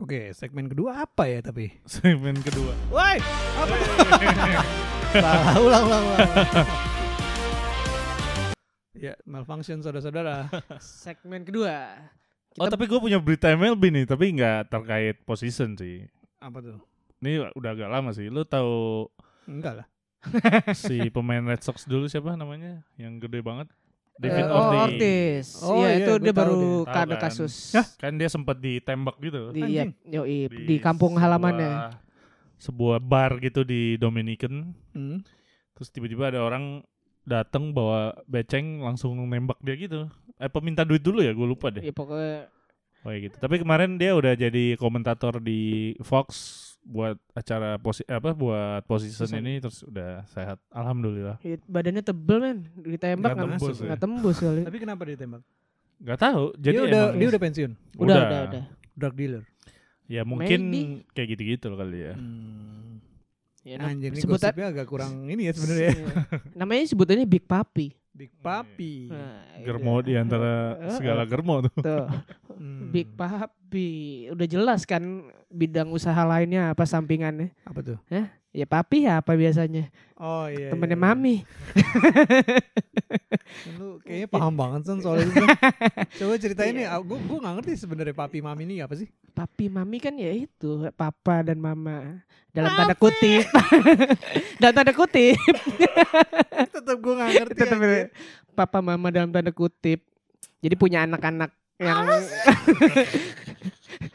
Oke, segmen kedua apa ya tapi? Segmen kedua. Woi, apa? Salah, ulang, ulang, ulang. ya, malfunction saudara-saudara. Segmen kedua. Oh tapi gue punya berita MLB nih, tapi nggak terkait position sih. Apa tuh? Ini udah agak lama sih. Lu tahu Enggak lah. si pemain Red Sox dulu siapa namanya? Yang gede banget. David Eh, oh, Ortiz. Ortiz. Oh, Iya, iya, itu dia tahu baru Tahu kan? kasus Hah? Kan dia sempat ditembak gitu. di iya, Anjing. yoi, di, kampung halamannya. sebuah- Sebuah bar gitu di Dominican. Hmm. Terus tiba-tiba ada orang datang bawa beceng langsung nembak dia gitu. Eh peminta duit dulu ya, gue lupa deh. Ya pokoknya Oh ya gitu. Tapi kemarin dia udah jadi komentator di Fox buat acara posi apa buat position Position. ini terus udah sehat. Alhamdulillah. ya, badannya tebel men, ditembak Nggak nggak tembus masuk, ya. nggak tembus kali. Tapi kenapa dia tembak? Gak tahu. Jadi dia udah emang- dia udah pensiun, Udah, udah, udah. drug dealer. Ya mungkin Maybe. kayak gitu-gitu loh kali ya. Hmm. Ya, Anjir, ini agak kurang ini ya sebenarnya. Iya. Namanya sebutannya Big Papi. Big Papi. Nah, Germo itu. di antara segala germo tuh. Tuh, Hmm. Big Papi. Udah jelas kan bidang usaha lainnya apa sampingannya. Apa tuh? Ya papi ya apa biasanya? Oh iya. Temennya iya, iya. mami. Lu kayaknya paham banget Son soal itu. Coba ceritain nih, gue gue nggak ngerti sebenarnya papi mami ini apa sih? Papi mami kan ya itu papa dan mama dalam tanda kutip. dalam tanda kutip. Tetap gue nggak ngerti. Tetap anjir. papa mama dalam tanda kutip. Jadi punya anak-anak yang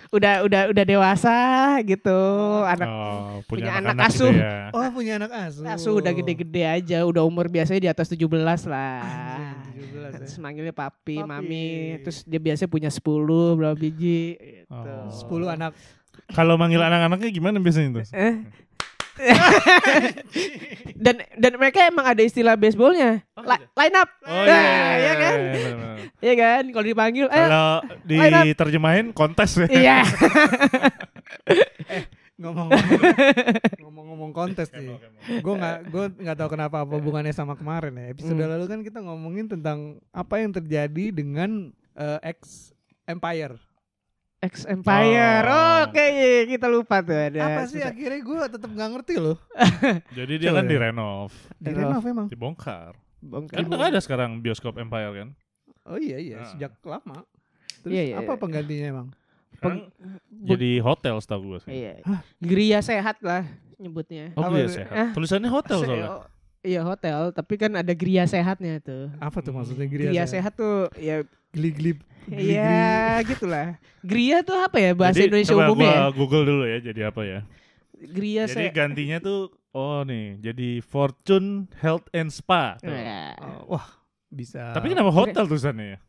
udah udah udah dewasa gitu, anak Oh, punya punya, anak anak-anak asuh. gitu ya. Oh punya anak asuh. asuh udah gede-gede aja, udah umur biasanya di atas 17 lah. Anjir, 17 ya. Terus manggilnya papi, Papi. mami. Terus dia biasanya punya 10 berapa biji gitu. Oh. 10 anak. Kalau manggil anak-anaknya gimana biasanya tuh? Eh. dan dan mereka emang ada istilah baseballnya. Oh, La- ada? line up. Oh Nah, iya, iya kan? iya, benar-benar. Iya kan? Kalau dipanggil eh Kalau diterjemahin kontes ya. iya. Ngomong-ngomong ngomong-ngomong kontes nih. Gue nggak gue nggak tahu kenapa apa hubungannya sama kemarin ya. Episode Hmm. lalu kan kita ngomongin tentang apa yang terjadi dengan eh, ex Empire. X Empire. Oh. Oke, iya, kita lupa tuh ada. apa sih akhirnya gue tetap nggak ngerti loh. Jadi dia Coba kan ya. direnov, Di Renov. renov emang. dibongkar. Bongkar. Kan udah ada sekarang bioskop Empire kan. Oh iya iya Ah. sejak lama. Terus Iya, iya, apa iya. penggantinya emang? Sekarang Bong- jadi hotel setahu gue sih. Iya. Gria sehat lah nyebutnya. Oh iya sehat. Ah. Tulisannya hotel Se- soalnya. Oh, Iya hotel, tapi kan ada gria sehatnya tuh. Apa tuh maksudnya Gria, gria, sehat tuh ya Geli-geli. Iya gitulah. Gria tuh apa ya bahasa jadi, Indonesia coba umumnya? gua ya? Google dulu ya jadi apa ya. Gria Jadi sehat. gantinya tuh oh nih jadi Fortune Health and Spa. tuh. Ya. Oh, wah bisa. Tapi kenapa hotel tulisannya ya?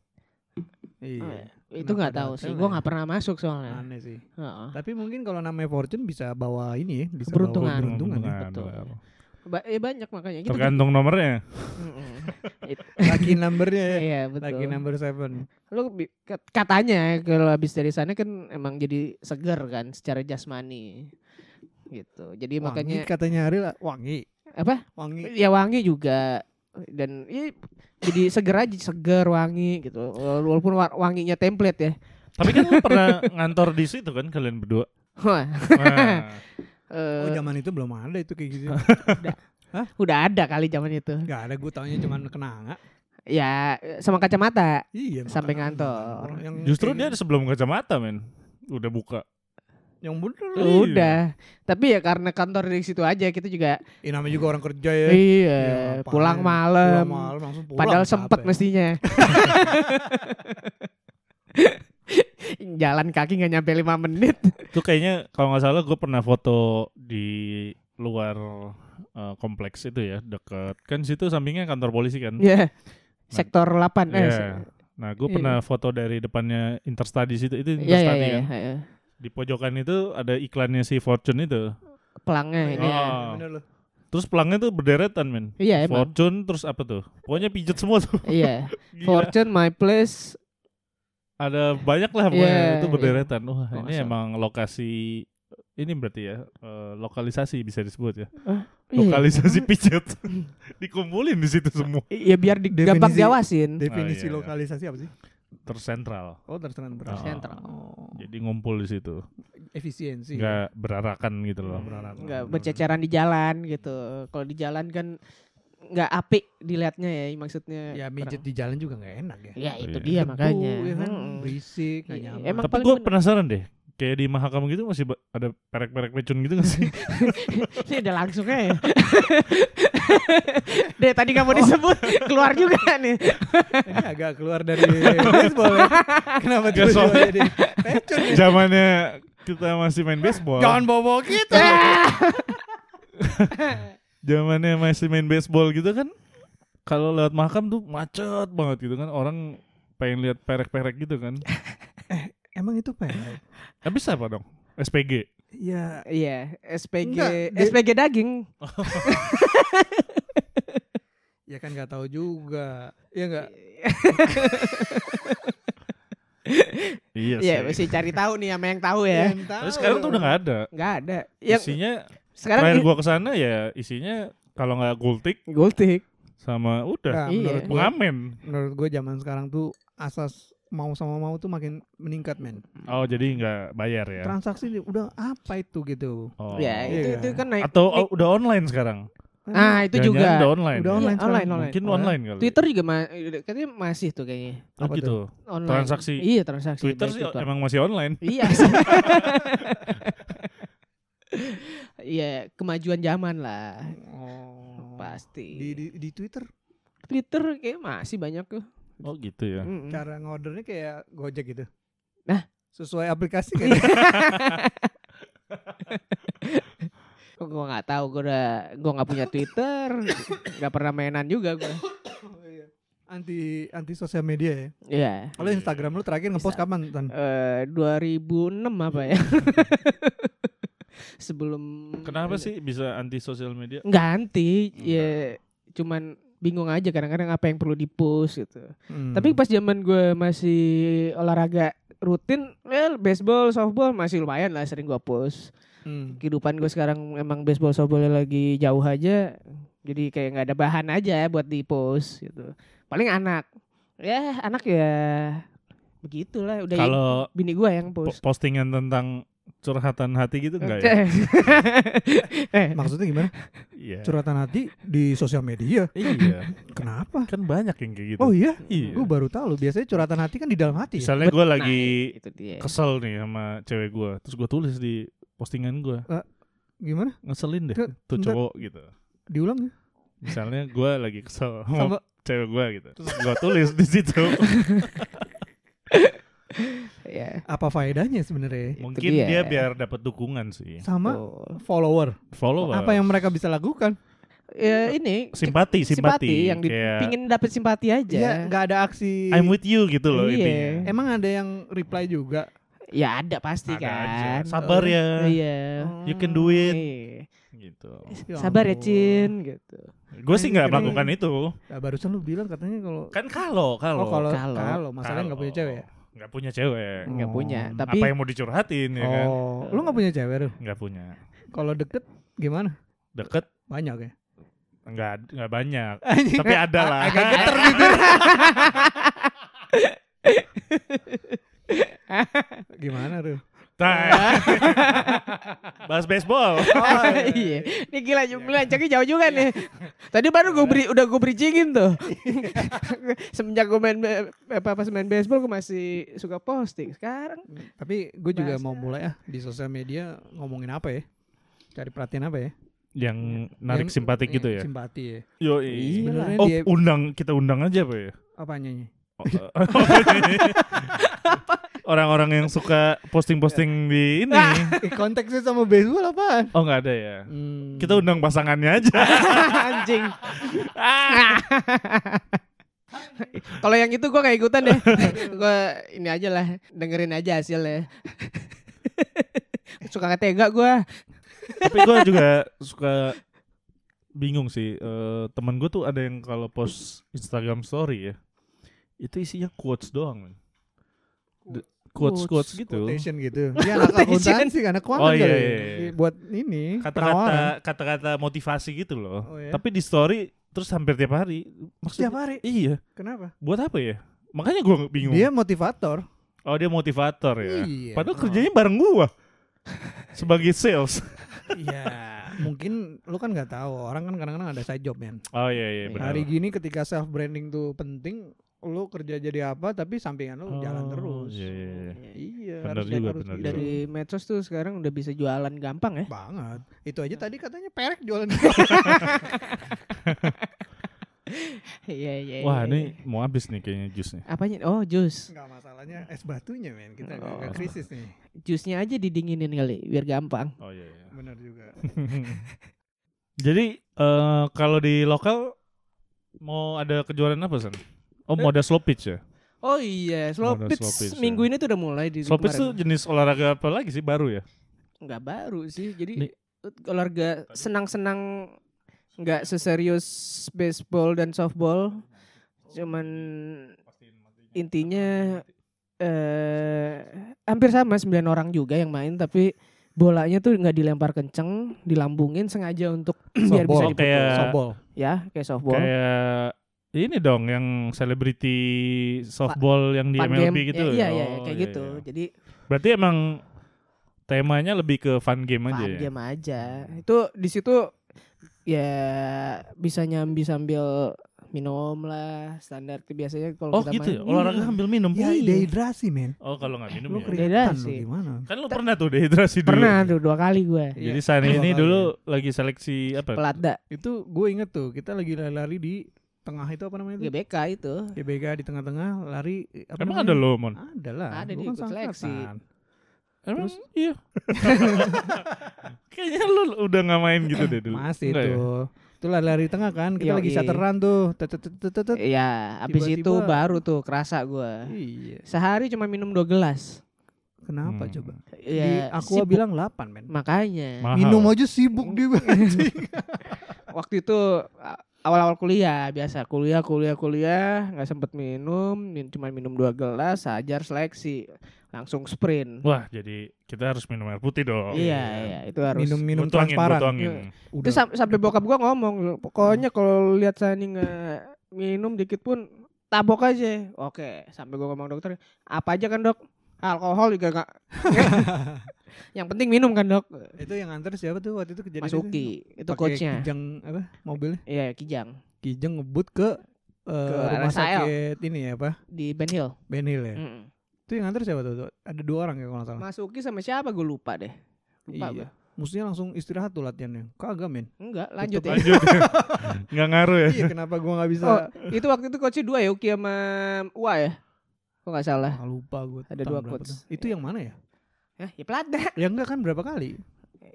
Iya. Itu Kenapa nggak tahu sih. Gua ya? nggak pernah masuk soalnya. Aneh sih. Heeh. Tapi mungkin kalau namanya Fortune bisa bawa ini ya, bisa Keberuntungan. bawa keberuntungan ya. betul. Ba- eh, banyak makanya gitu. Tergantung nomornya. Mm-mm. It- Lucky numbernya ya. Iya betul. Lucky number seven. Lu katanya kalau habis dari sana kan emang jadi seger kan secara jasmani. Gitu. Jadi Wangi makanya katanya Ariel wangi. apa? Wangi. Ya wangi juga dan ya, jadi seger aja, seger wangi gitu. Walaupun wa- wanginya template ya. Tapi kan lu pernah ngantor di situ kan kalian berdua. Wah, Eh, Oh zaman itu belum ada itu kayak gitu. udah ada kali zaman itu. Gak ada gue taunya cuma kenanga. Ya sama kacamata. Iya. Sampai ngantor. Yang justru kayak dia ada sebelum kacamata men. Udah buka. yang bener. Iya. Udah. Tapi ya karena kantor di situ aja kita juga Ini namanya juga orang kerja ya. iya, ngapain? pulang malam. Pulang malam langsung pulang. Padahal sempet mestinya. Jalan kaki nggak nyampe lima menit. Itu kayaknya kalau nggak salah gue pernah foto di luar eh, kompleks itu ya dekat kan situ sampingnya kantor polisi kan. Ya. Sektor 8 eh. Iya. se- Nah gue Iya. pernah foto dari depannya Interstudy situ itu Iya iya Interstudy iya. kan. iya. Di pojokan itu ada iklannya si Fortune itu. Pelangnya ini. ya. Oh. Loh. Terus pelangnya tuh berderetan men. Iya emang. Fortune terus apa tuh? Pokoknya pijet semua tuh. Iya. Fortune, My Place. Ada banyak lah pokoknya Iya, itu iya. berderetan. Wah Oh, ini emang lokasi ini berarti ya eh, lokalisasi bisa disebut ya. Iya. Lokalisasi pijet. Dikumpulin di situ semua. Iya biar di, gampang Definisi- diawasin. Definisi iya, iya. lokalisasi apa sih? Tersentral. Oh tersentral. Oh. Sentral. Oh. Jadi ngumpul di situ. efisiensi. nggak berarakan gitu loh. Berharap. nggak berceceran di jalan gitu. Kalau di jalan kan nggak apik dilihatnya ya maksudnya. Ya mijet di jalan juga nggak enak ya. Ya itu Iya. dia makanya. ya kan berisik, nggak Iya, nyaman. emang Tapi gue penasaran deh, kayak di Mahakam gitu masih ada perek-perek pecun gitu gak sih? Ini udah langsung ya. Deh tadi kamu disebut keluar juga nih. Ini agak keluar dari baseball ya. Kenapa soalnya- jadi pecun ya? Zamannya kita masih main baseball. Jangan bawa kita. Zamannya masih main baseball gitu kan. Kalau lewat Mahakam tuh macet banget gitu kan. Orang pengen lihat perek-perek gitu kan. Emang itu perek? Habis apa dong? SPG. Ya, Iya, SPG Enggak, SPG daging. ya kan nggak tahu juga. Ya nggak. Iya Iya, sih. mesti cari tahu nih sama yang tahu ya. Yang tahu. Tapi sekarang tuh udah gak ada. Nggak ada. Yang Isinya sekarang terakhir gua ke sana ya isinya kalau nggak gultik gultik. sama udah Nah, Iya. menurut gua, pengamen. menurut gue zaman sekarang tuh asas mau sama mau tuh makin meningkat men. Oh jadi nggak bayar ya? Transaksi udah apa itu gitu. Oh. Ya, itu Iya. itu kan naik. Atau naik- oh, udah online sekarang? Nah, itu Jangan-jangan juga. Udah online. Udah Iya, online sekarang. online, online. Mungkin ya? online kali. Twitter juga ma- katanya masih tuh kayaknya. Oh Apa gitu. Online. Transaksi. Iya, transaksi. Twitter sih Twitter. emang masih online. Iya. Iya, kemajuan zaman lah. Oh. Pasti. Di, di di Twitter Twitter kayak masih banyak tuh. Oh gitu ya. Mm-mm. cara ngordernya kayak Gojek gitu. Nah. sesuai aplikasi kan? Kok gue nggak tahu gue udah gue nggak punya Twitter, nggak pernah mainan juga gue. anti anti sosial media ya. Iya. Kalau Instagram lu terakhir ngepost kapan Tan? Eh 2006 apa ya? Sebelum Kenapa sih bisa anti sosial media? Nggak anti, ya cuman bingung aja kadang-kadang apa yang perlu di-post gitu. Hmm. Tapi pas zaman gue masih olahraga rutin, well, baseball, softball masih lumayan lah sering gue post. Hmm. Kehidupan gue sekarang emang baseball, softballnya lagi jauh aja, jadi kayak nggak ada bahan aja buat di post gitu. Paling anak, ya anak ya begitulah. Udah Kalau bini gue yang po- post. postingan tentang curhatan hati gitu enggak ya? eh, Maksudnya gimana? Iya. Curhatan hati di sosial media. Iya. Kenapa? Kan banyak yang kayak gitu. Oh iya? Iya. Gue baru tahu loh. Biasanya curhatan hati kan di dalam hati. Ya? Misalnya gue Nah, lagi dia. kesel nih sama cewek gue, terus gue tulis di postingan gue, Gimana? ngeselin deh Tuh, tuh bentar. cowok gitu. Diulang ya? Misalnya gue lagi kesel sama Sama cewek gue gitu, terus gue tulis di situ. Ya. apa faedahnya sebenarnya? Mungkin dia. dia biar dapat dukungan sih. Sama Tuh. follower. Follow Apa yang mereka bisa lakukan? Ya ini simpati, simpati, yang di- kayak pingin dapet simpati aja. Ya nggak ada aksi. I'm with you gitu loh Iya. intinya. Emang ada yang reply juga? Ya ada pasti Ada kan. aja. Sabar Oh, ya, Iya. you can do it Iya. gitu. Ya Sabar ya. Cin gitu. Gue sih nggak melakukan itu. Nah, barusan lu bilang katanya kalau Kan kalau kalau oh kalau masalahnya nggak punya cewek ya? Nggak punya cewek. Nggak Oh. punya. Tapi Apa yang mau dicurhatin ya kan? Oh, lu nggak punya cewek lu? Nggak punya. Kalau deket gimana? Deket Banyak ya? nggak nggak banyak. Anjing. Tapi ada lah. Agak geter bibir. Gimana tuh? Nah. Bahas baseball. iya. Ini gila jumlah ceknya jauh juga nih. Tadi baru gue beri udah gue bridgingin tuh. Semenjak gue main apa pas main baseball gue masih suka posting. Sekarang Tapi gue juga Bahasa. mau mulai ah di sosial media ngomongin apa ya? Cari perhatian apa ya? Yang narik Yang- simpatik gitu ya. Simpati ya. Yo, Iya. Oh, dia undang kita undang aja apa ya? apanya nih? Oh, Orang-orang yang suka posting-posting di ini. Eh, konteksnya sama baseball apaan? Oh nggak ada ya. Hmm. Kita undang pasangannya aja. anjing. Kalau yang itu gue gak ikutan deh. gue ini aja lah dengerin aja hasilnya. suka gak tega gue. Tapi gue juga suka bingung sih. Eh temen gue tuh ada yang kalau post Instagram story ya, itu isinya quotes doang. Quotes quotes gitu. Quotation gitu. Dia anak akuntansi, anak keuangan Oh, iya, kali. iya, iya. Buat ini Kata-kata kata-kata motivasi gitu loh. Oh, iya? Tapi di story terus hampir tiap hari. Maksudnya, Setiap hari. Iya. Kenapa? Buat apa ya? Makanya gue bingung. Dia motivator. Oh dia motivator ya. Iya. Padahal Oh. kerjanya bareng gua. sebagai sales. Iya, mungkin lu kan nggak tahu. Orang kan kadang-kadang ada side job, men. Oh iya iya benar. Hari gini ketika self branding tuh penting, lu kerja jadi apa tapi sampingan lu jalan Oh, terus. Iya iya iya. Iya, Bener harus, juga, harus bener gitu. juga. Dari medsos tuh sekarang udah bisa jualan gampang ya. banget. Itu aja tadi katanya perek jualan. Iya iya. Wah iya, ini iya. mau habis nih kayaknya jusnya. apanya? Oh, jus. Enggak masalahnya es batunya, men. Kita nggak Oh. nggak krisis nih. Jusnya aja didinginin kali biar gampang. Oh iya iya. Bener juga. Jadi eh kalau di lokal mau ada kejuaraan apa San? Oh ada slow pitch ya? Oh iya, slow Ada pitch slow pitch, minggu ya. ini tuh udah mulai di Slow pitch tuh jenis olahraga apa lagi sih baru ya? nggak baru sih. Jadi Nih. olahraga senang-senang nggak seserius baseball dan softball. Cuman intinya eh hampir sama 9 orang juga yang main tapi bolanya tuh nggak dilempar kenceng, dilambungin sengaja untuk biar bisa. Oh, kayak Softball. ya kayak softball. kayak ini dong yang selebriti softball yang di MLB game. gitu. Ya, iya iya Oh, kayak iya, gitu. iya. Jadi Berarti emang temanya lebih ke fun game aja fun ya? game aja. Itu di situ ya bisa nyambi sambil minum lah standar biasanya kalau Oh kita gitu ya? main. Olahraga Iya. sambil minum? Ya, Iya. dehidrasi, men. Oh kalau nggak minum Lu ya? Dehidrasi. lu gimana? Kan lu pernah tuh dehidrasi dulu? Pernah tuh dua kali gue. Iya, Jadi Sani dua ini dulu lagi seleksi apa? Pelada Itu gue inget tuh, kita lagi lari di tengah itu apa namanya itu? GBK itu. GBK di tengah-tengah lari apa Emang namanya? ada lo, Mon? Ada lah. Ada, gua dia kan seleksi. Emang Terus? iya. Kayaknya lu udah nggak main gitu deh dulu. Masih Enggak ya? tuh. Itu lari di tengah kan, kita lagi Yoi. syateran tuh. Tet, tet, tet, tet, tet, tet. Iya, habis itu baru tuh kerasa gue. Iya. Sehari cuma minum dua gelas. Kenapa Hmm. coba? Ya, di sibuk. bilang 8, men. makanya. Mahal. Minum aja sibuk dia. Waktu itu awal-awal kuliah biasa kuliah kuliah kuliah nggak sempet minum min cuma minum dua gelas ajar seleksi langsung sprint Wah, jadi kita harus minum air putih dong. iya iya itu harus Minum-minum Gua tuangin, gua transparan. tuangin. itu Udah. sam- sampai bokap gua ngomong pokoknya kalau lihat Sani nggak minum dikit pun tabok aja oke sampai gua ngomong dokter apa aja kan dok alkohol juga nggak yang penting minum kan dok Itu yang antar siapa tuh waktu itu kejadian Masuki itu Pakai coachnya Kijang apa mobilnya? iya kijang Kijang ngebut ke, eh, Ke rumah RSAL. sakit ini ya apa? di Ben Hill Ben Hill ya. Mm-mm. Itu yang antar siapa tuh? tuh? Ada dua orang ya kalau nggak salah. Masuki sama siapa gue lupa deh lupa Iya. gua. Mestinya langsung istirahat tuh latihannya. Kagak men. enggak lanjut Tetep ya Lanjut. Nggak ngaruh ya? iya kenapa gua nggak bisa? Oh, itu waktu itu coachnya dua ya, Uki sama Ua ya? Kok nggak salah? Ah, lupa gue. Ada dua coach. Itu yang mana ya? Ya, ya pelada. Ya enggak kan berapa kali?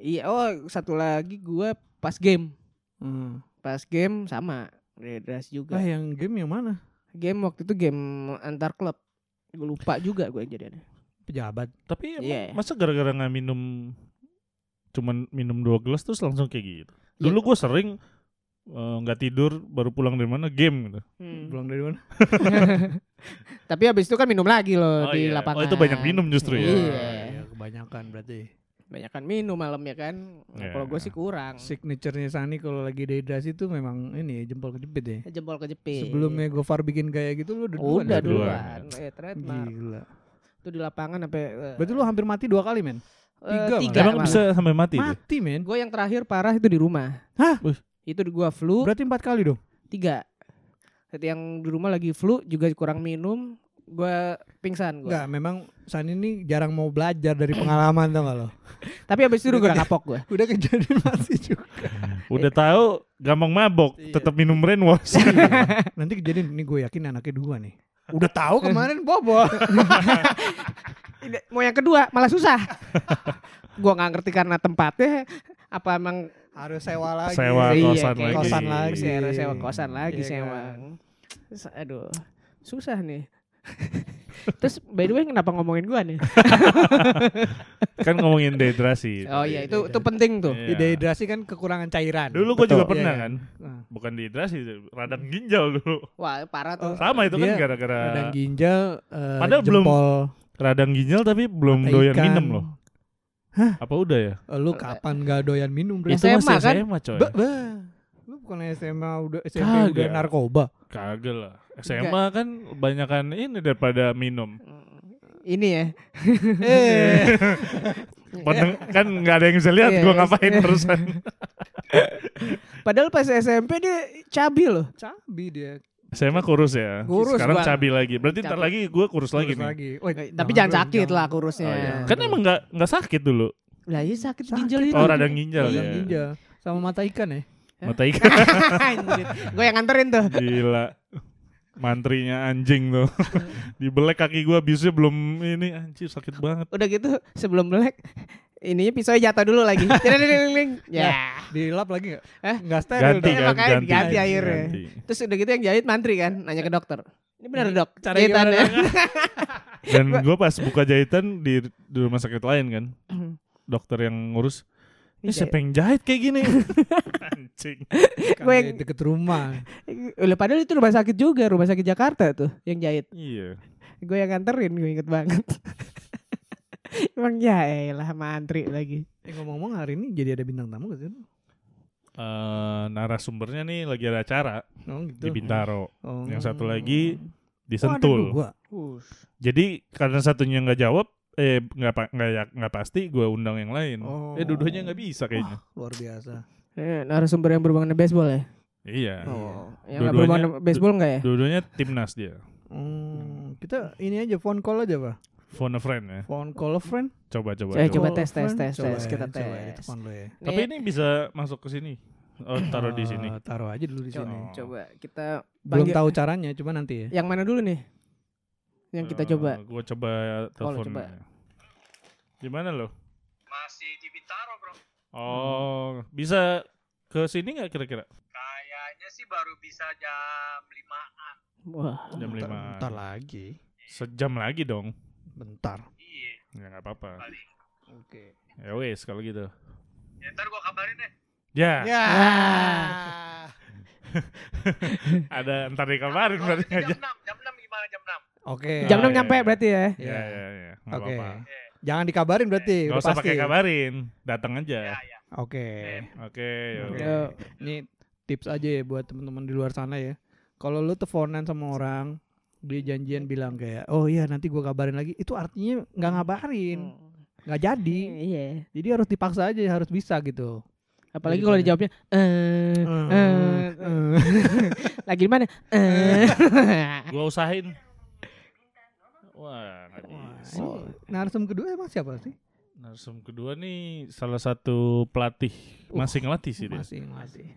Iya, oh satu lagi gua pas game. Hmm. Pas game sama Redras juga. Lah yang game yang mana? Game waktu itu game antar klub. Gue lupa juga gue jadinya. Pejabat. Tapi emang Iya. masa gara-gara nggak minum cuman minum dua gelas terus langsung kayak gitu. Iya. Dulu gue sering eh, nggak tidur baru pulang dari mana game gitu. Hmm. Pulang dari mana? Tapi habis itu kan minum lagi loh Oh di iya. lapangan. Oh, itu banyak minum justru ya? Iya. Kebanyakan berarti. Banyak kan minum malam ya kan. Nah, Iya. Kalau gue sih kurang. Signaturenya Sani kalau lagi dehidrasi tuh memang ini ya jempol kejepit ya. Jempol kejepit. Sebelumnya Gofar bikin kayak gitu lu udah duluan Udah ya? duluan. Eh, trademark. Gila. Itu di lapangan sampai eh, Berarti lu hampir mati dua kali men? eh, tiga tiga Emang malah. bisa sampai mati tuh? Mati men. Gue yang terakhir parah itu di rumah. Hah? Wih. Itu di gua flu Berarti empat kali dong? tiga. Jadi yang di rumah lagi flu juga kurang minum. Gua pingsan gua. Enggak, memang Sani ini jarang mau belajar dari pengalaman tau gak lo? Tapi abis itu udah kapok gua. Udah kejadian masih juga. Udah tahu gampang mabok, Iya. tetap minum brainwash. Nanti kejadian ini gue yakin anaknya dua nih. Udah tahu kemarin bobo. Ini- Mau yang kedua malah susah. gua nggak ngerti karena tempatnya apa emang Harus sewa lagi. Sewa Iya, kosan kayak lagi. kosan lagi. sewa, sewa kosan lagi Iya sewa. kan? Aduh, susah nih. Terus by the way kenapa ngomongin gua nih? kan ngomongin dehidrasi. Oh iya itu itu penting tuh. Iya. Dehidrasi kan kekurangan cairan. Dulu gue juga pernah Iya, kan, Nah, bukan dehidrasi, radang ginjal dulu. Wah parah tuh. Sama itu kan gara-gara radang ginjal, eh, Padahal belum jempol, radang ginjal tapi belum mata doyan ikan. minum loh. Apa udah ya? Eh, Lu kapan gak doyan minum? Bro? Itu SMA kan? SMA coy. Ba- ba. Lu bukan SMA udah SMP Kagak. udah narkoba. Kagak lah. SMA kan banyakan ini daripada minum. Ini ya. eh, Pendeng- kan nggak ada yang bisa lihat Iya, gue iya. ngapain terusan. Padahal pas SMP dia cabi loh. Cabi dia. Saya mah kurus ya. Kurus, Sekarang Bang. cabi lagi. Berarti ntar lagi gue kurus, lagi Terus nih. Woi, Tapi jangan sakit jangan. lah kurusnya. Oh, iya. Kan emang nggak nggak sakit dulu. Lah iya sakit, Sakit. ginjal itu. Oh radang ginjal Iya, ya. ginjal. Sama mata ikan ya. Mata ikan. Gue yang nganterin tuh. Gila. Mantrinya anjing tuh. Dibelek kaki gue biasanya belum ini anjir sakit banget. Udah gitu sebelum melek ininya pisau jatuh dulu lagi. Ding-ding-ding. ya. Dilap lagi enggak? Eh? Enggak steril. Ganti kan makanya ganti. diganti akhirnya. Ganti. Terus udah gitu yang jahit mantri kan, nanya ke dokter. Ini benar dok, cara jahitannya. Dan gue pas buka jahitan di, di rumah sakit lain kan. Dokter yang ngurus. Ini siapa yang jahit kayak gini? anjing. Kan Gua yang- deket rumah. Udah padahal itu rumah sakit juga, rumah sakit Jakarta tuh yang jahit. Iya. Gue yang nganterin, gue inget banget. Emang ya elah mantri lagi. Eh ngomong-ngomong hari ini jadi ada bintang tamu gak sih? Eh, narasumbernya nih lagi ada acara Oh gitu. di Bintaro. Oh. Yang satu lagi di Oh, Sentul. dua. Jadi karena satunya nggak jawab, eh nggak nggak ya- nggak pasti gue undang yang lain. Oh. Eh dua-duanya nggak bisa kayaknya. Luar biasa. Eh, narasumber yang berhubungan dengan baseball ya? Iya. Oh. Yang Dua-duanya- berhubungan dengan baseball nggak ya? Dua-duanya timnas dia. Hmm, kita ini aja phone call aja pak. Phone a friend ya. Phone call a friend. Coba coba. Eh, coba. coba tes, tes, tes, Coba tes, ya, kita coba ya, tes. lo ya. Tapi ini bisa masuk ke sini. Oh, taruh di sini. Eh, taruh aja dulu di coba, sini. coba kita Belum tahu caranya, coba nanti ya. Yang mana dulu nih? Yang kita coba. Gue coba telepon. coba. Gimana lo? Masih di Bintaro bro Oh, bisa ke sini nggak kira-kira? Kayaknya sih baru bisa jam 5an Wah, Jam Bentar- lima. Bentar lagi. Sejam lagi dong. Bentar. Iya Ya nggak apa-apa. Oke. Ya wes kalau gitu. Ya ntar gua kabarin deh Ya, Ya. ada ntar dikabarin Oh, berarti jam aja. 6 Jam 6 gimana jam 6 Oke. jam Ah, 6 iya, nyampe iya. berarti ya? Ya, ya, ya. Nggak Oke. apa-apa. Eh, Jangan dikabarin berarti. Gak udah usah pakai kabarin, datang aja. ya Oke. Oke, ya Oke. udah. Yo. Ini tips aja ya buat teman-teman di luar sana ya. Kalau lu teleponan sama orang, dia janjian bilang kayak, oh iya nanti gua kabarin lagi. Itu artinya nggak ngabarin, nggak jadi. Iya. Jadi harus dipaksa aja, harus bisa gitu. Apalagi kalau dijawabnya eh Eh, eh, eh. lagi di mana? Eh. Gua usahain. Wah, nggak Wah, bisa. ini narsum kedua emang siapa sih? Narsum kedua nih salah satu pelatih Uh, masih ngelatih sih dia. Masih masih.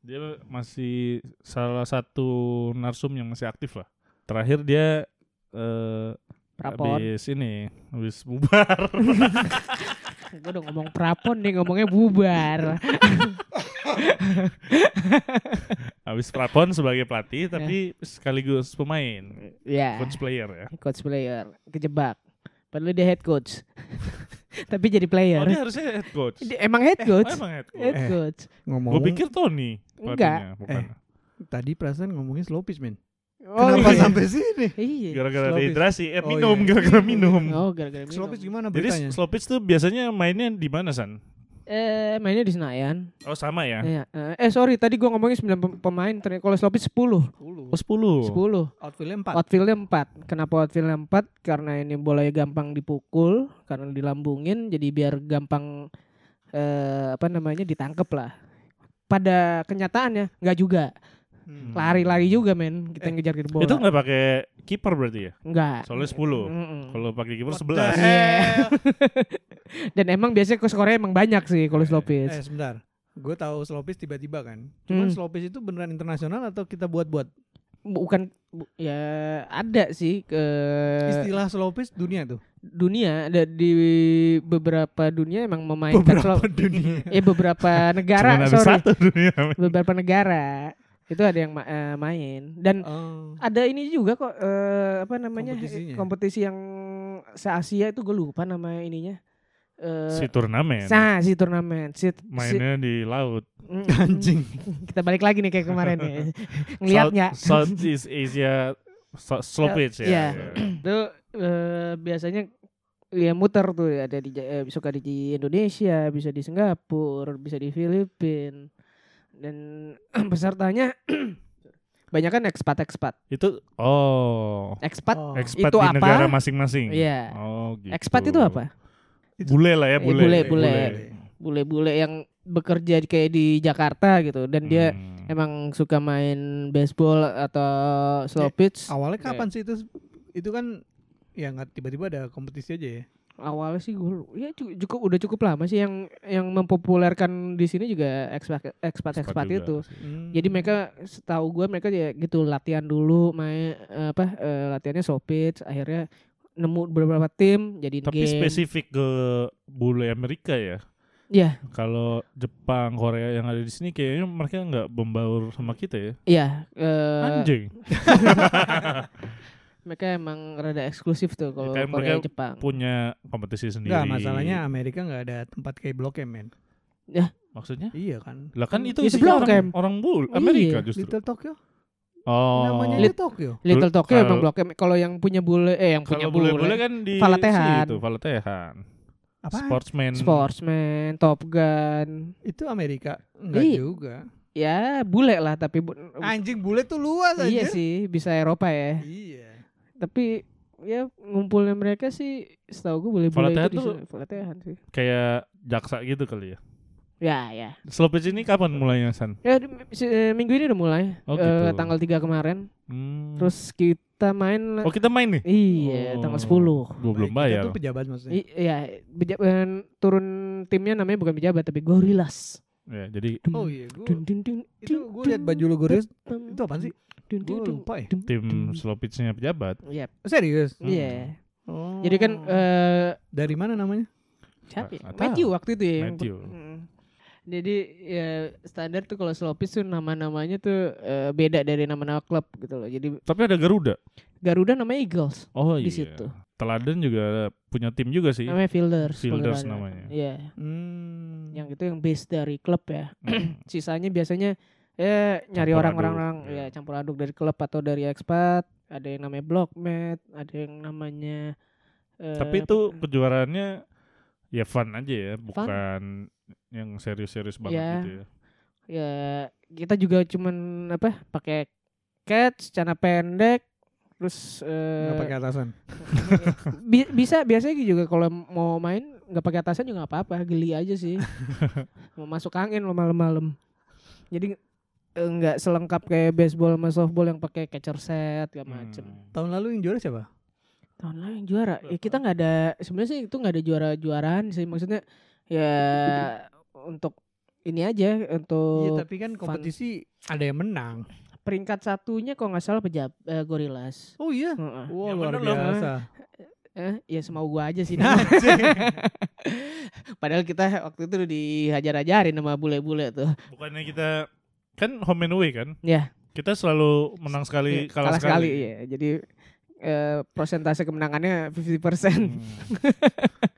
Dia masih salah satu narsum yang masih aktif lah. Terakhir dia eh Prapon. habis ini, habis bubar. Gue udah ngomong prapon nih ngomongnya bubar. habis prapon sebagai pelatih tapi sekaligus pemain, ya. coach player ya. Coach player kejebak. Padahal dia head coach. Tapi jadi player. Oh, dia harusnya head coach. Dia emang head Oh, coach. emang head coach. head Eh. coach. Ngomong Gue pikir Tony pelatihnya, bukan. tadi perasaan ngomongin slow pitch, men. Oh, Kenapa iya. sampai sini? Iya. Gara-gara Slow dehidrasi, eh Oh, minum iya. gara-gara minum. Oh, gara-gara minum. Slow pitch gimana Jadi beritanya? slow pitch tuh biasanya mainnya di mana San? Eh, mainnya di Senayan. Oh sama ya? Iya. Eh, eh, sorry, tadi gua ngomongin 9 pem- pemain, ternyata kalau slow pitch 10. 10. Oh 10. 10. Outfieldnya 4. Outfieldnya 4. Kenapa outfieldnya 4? Karena ini bolanya gampang dipukul, karena dilambungin, jadi biar gampang eh, apa namanya ditangkep lah. Pada kenyataannya nggak juga, Hmm. lari-lari juga men kita ngejar ke bola. Itu nggak pakai kiper berarti ya? Enggak. Soalnya 10. Mm-mm. Kalau pakai kiper What 11. the hell? Dan emang biasanya skornya emang banyak sih kalau Eh pitch. sebentar. Gue tahu slow pitch tiba-tiba kan. Cuman Hmm. slow pitch itu beneran internasional atau kita buat-buat? Bukan bu- ya ada sih ke Istilah slow pitch dunia tuh. dunia ada di beberapa dunia emang memainkan slow Beberapa dunia. eh beberapa negara Cuman sorry satu dunia. beberapa negara itu ada yang ma- eh, main dan Oh. ada ini juga kok eh, apa namanya kompetisi yang se Asia itu gue lupa nama ininya eh Si turnamen. Nah, si turnamen. Si, si- Mainnya di laut. Mm, Anjing. Kita balik lagi nih kayak kemarin ya. Ngeliatnya. South, Southeast Asia so- slow pitch ya. Ya. Itu eh, biasanya ya muter tuh ada di eh, suka di Indonesia, bisa di Singapura, bisa di Filipina. Dan pesertanya banyak kan ekspat ekspat. Itu oh, Ekspat Oh. expat Itu di apa? negara masing-masing. Iya. Oh, gitu. ekspat itu apa? Bule lah ya, Eh, bule. bule, bule. Bule-bule yang bekerja di- kayak di Jakarta gitu dan dia Hmm. emang suka main baseball atau slow Eh, pitch. Awalnya kapan sih itu? Itu kan ya nggak tiba-tiba ada kompetisi aja ya. Awalnya sih gue ya cu- cukup udah cukup lama sih yang yang mempopulerkan di sini juga expat expat Expat itu. Hmm. Jadi mereka setahu gue mereka ya gitu latihan dulu main eh, apa eh, latihannya slow pitch akhirnya nemu beberapa tim jadi Tapi game. spesifik ke bule Amerika ya. Iya, Kalau Jepang, Korea yang ada di sini kayaknya mereka nggak membaur sama kita ya. iya eh, Anjing. mereka emang rada eksklusif tuh kalau kan Korea mereka Jepang. Punya kompetisi sendiri. Enggak, masalahnya Amerika nggak ada tempat kayak Blok M, men. Maksudnya? Iya kan. Lah kan itu Itu isinya Blok orang, M. orang bule Iya. Amerika justru. Little Tokyo. Oh. Namanya Lit- Little Tokyo. Little Tokyo emang blok M. Kalau yang punya bule eh yang punya bule-bule bule, kan di Valatehan. situ, Valatehan. Apa? Sportsman. Sportsman, Top Gun. Itu Amerika. Enggak Iya. juga. Ya, bule lah tapi bu- Anjing bule tuh luas aja. iya sih bisa Eropa ya. Iya. Tapi ya ngumpulnya mereka sih setahu gue boleh-boleh Valatehan itu tuh- sih. Kayak jaksa gitu kali ya. Ya, ya. Slow pitch ini kapan mulainya San? Ya eh, minggu ini udah mulai. Oh, Eh, gitu. tanggal 3 kemarin. Hmm. Terus kita main Oh kita main nih? Iya, Oh, tanggal 10. Gua belum bayar. tuh pejabat maksudnya. I- Iya, beja- eh, turun timnya namanya bukan pejabat tapi Gorillas. Ya, jadi Oh iya, gua, Dun, dun, dun, itu gue liat baju lo Gorillas, itu apaan sih? Dun, Gue dun, dun, lupa ya. dun, tim dun. slow pitch-nya pejabat. Iya. Serius? Hmm. Iya. Oh. Jadi kan eh dari mana namanya? siapa? ya? Matthew tahu. waktu itu ya. yang Matthew. per- Mm. Jadi ya standar tuh kalau slow pitch tuh nama-namanya tuh eh, beda dari nama-nama klub gitu loh. Jadi Tapi ada Garuda. Garuda namanya Eagles, Oh Di iya. situ. Teladan juga punya tim juga sih. namanya Fielders. Fielders namanya. Iya, Hmm. yang itu yang base dari klub ya. Hmm. Sisanya biasanya ya nyari orang-orang iya. ya campur aduk dari klub atau dari expat. Ada yang namanya blockmat, ada yang namanya eh, Tapi itu kejuaraannya ya fun aja ya, bukan yang serius-serius banget Iya. gitu ya. ya kita juga cuman apa pakai catch celana pendek terus eh, Nggak pakai atasan. bi- bisa biasanya juga kalau mau main nggak pakai atasan juga nggak apa-apa geli aja sih mau masuk angin lo malam-malam jadi eh, nggak selengkap kayak baseball sama softball yang pakai catcher set segala macem Hmm. Tahun lalu yang juara siapa? tahun lalu yang juara ya kita nggak ada sebenarnya sih itu nggak ada juara juaraan sih maksudnya ya untuk ini aja Iya, untuk tapi kan kompetisi ada yang menang. peringkat satunya kalau nggak salah pejab eh, Gorillas Oh iya. Heeh. Wah, Yang luar biasa. Eh, ya semau gua aja sih. Nah, Padahal kita waktu itu dihajar-hajarin sama bule-bule tuh. Bukannya kita kan home and away kan? Ya. Kita selalu menang sekali, Iya, kalah, sekali. ya. Jadi eh, persentase kemenangannya 50%. Hmm.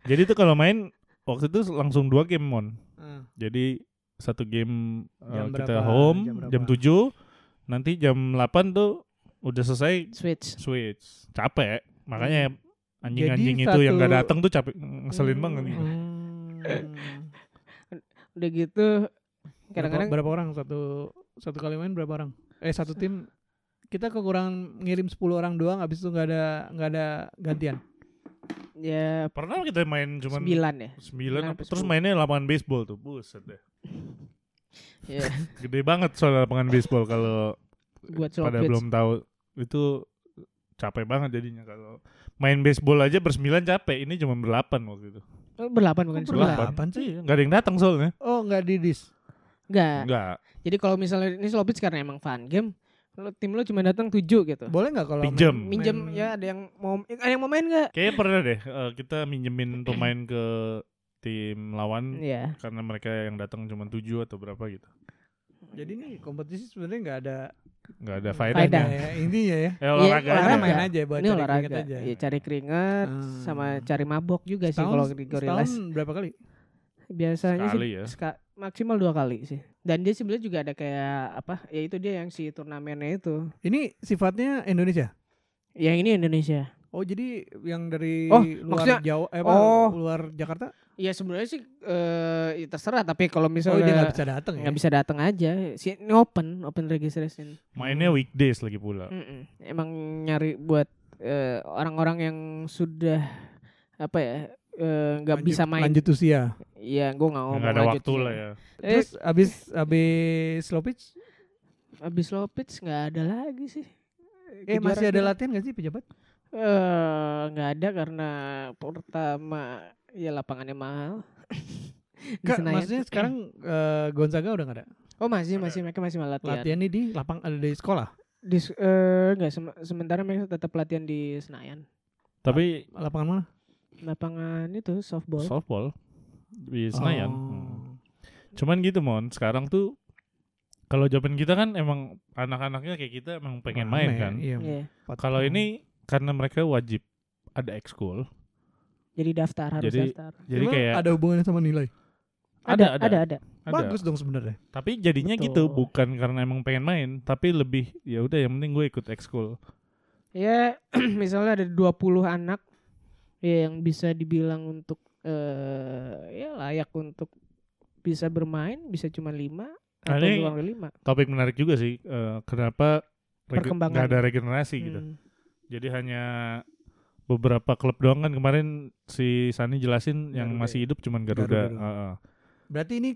Jadi itu kalau main waktu itu langsung dua game mon. Ah. Jadi satu game uh, Jam kita berapa? home Jam jam, berapa? 7 nanti jam 8 tuh udah selesai Switch. switch. Capek. Makanya anjing-anjing Jadi itu yang gak satu- datang tuh capek ngeselin banget nih. Hmm. Udah gitu kadang-kadang berapa orang satu satu kali main berapa orang? Eh satu tim kita kekurangan ngirim 10 orang doang habis itu nggak ada nggak ada gantian. ya Pernah kita main cuman 9 ya. 9 Sembilan apa- sampai terus sepuluh. mainnya lapangan baseball tuh. Buset deh. Ya, Gede banget soal lapangan baseball kalau buat pada pitch. belum tahu itu capek banget jadinya kalau main baseball aja bersembilan capek ini cuma berdelapan waktu itu Oh, berlapan bukan Oh, sembilan. berlapan sih? Nggak ada yang datang soalnya Oh nggak di dis. Enggak. nggak Jadi kalau misalnya ini slow pitch karena emang fun game, lo tim lo cuma datang 7 gitu. Boleh nggak kalau Pinjem. main- Minjem main- ya ada yang mau ada yang mau main enggak? kayaknya pernah deh eh, kita minjemin pemain ke tim lawan Iya. karena mereka yang datang cuma tujuh atau berapa gitu Jadi nih kompetisi sebenarnya nggak ada nggak ada Faedah. faedahnya ya, intinya ya. eh olahraga olahraga. aja Karena main aja buat Ini cari olahraga. keringat aja. Iya, cari keringat Hmm. sama cari mabok juga sih Setahun- kalau di Gorillas. setahun berapa kali? Biasanya sekali sih ya ska- maksimal dua kali sih. Dan dia sebenarnya juga ada kayak apa? Ya itu dia yang si turnamennya itu. Ini sifatnya Indonesia. Yang ini Indonesia. Oh jadi yang dari Oh, luar maksudnya- Jawa, eh, apa, oh. luar Jakarta? Ya sebenarnya sih eh ya terserah tapi kalau Oh dia misalnya nggak bisa datang ya? nggak bisa datang aja. Si ini open, open registration. mainnya weekdays lagi pula Mm-mm. Emang nyari buat eh, orang-orang yang sudah apa ya nggak Lanjut- bisa main. Lanjut usia. Iya, gue nggak ngomong nggak ada lanjut waktu sih. lah ya. Eh, Terus abis abis slow pitch, abis slow pitch nggak ada lagi sih. eh masih ada latihan gak sih pejabat? Eh, nggak ada karena pertama ya lapangannya mahal. Kak, Senayan. maksudnya sekarang eh, Gonzaga udah gak ada. Oh masih masih mereka masih latihan. Latihan nih di lapang ada di sekolah. Di s- eh, nggak sem- sementara mereka tetap latihan di Senayan. Tapi Lapangan mana? Lapangan itu softball. softball di Senayan. Oh. Hmm. Cuman gitu mon, sekarang tuh kalau zaman kita kan emang anak-anaknya kayak kita emang pengen main Rame, kan. Iya. Iya. Empat Kalau ini karena mereka wajib ada ekskul. Jadi daftar harus Jadi- daftar. Jadi Emang kayak ada hubungannya sama nilai. Ada, ada, ada. ada, ada. ada. Bagus dong sebenarnya. Tapi jadinya gitu Betul. bukan karena emang pengen main, tapi lebih ya udah yang penting gue ikut ekskul. Ya, misalnya ada 20 anak ya yang bisa dibilang untuk eh ya layak untuk bisa bermain, bisa cuma lima Nah, atau ini- dari lima. Topik menarik juga sih eh, kenapa Perkembangan. nggak ada regenerasi gitu. Hmm. Jadi hanya beberapa klub doang kan kemarin si Sani jelasin yang Garuda masih ya? hidup cuman Garuda. Garuda. Heeh. Berarti ini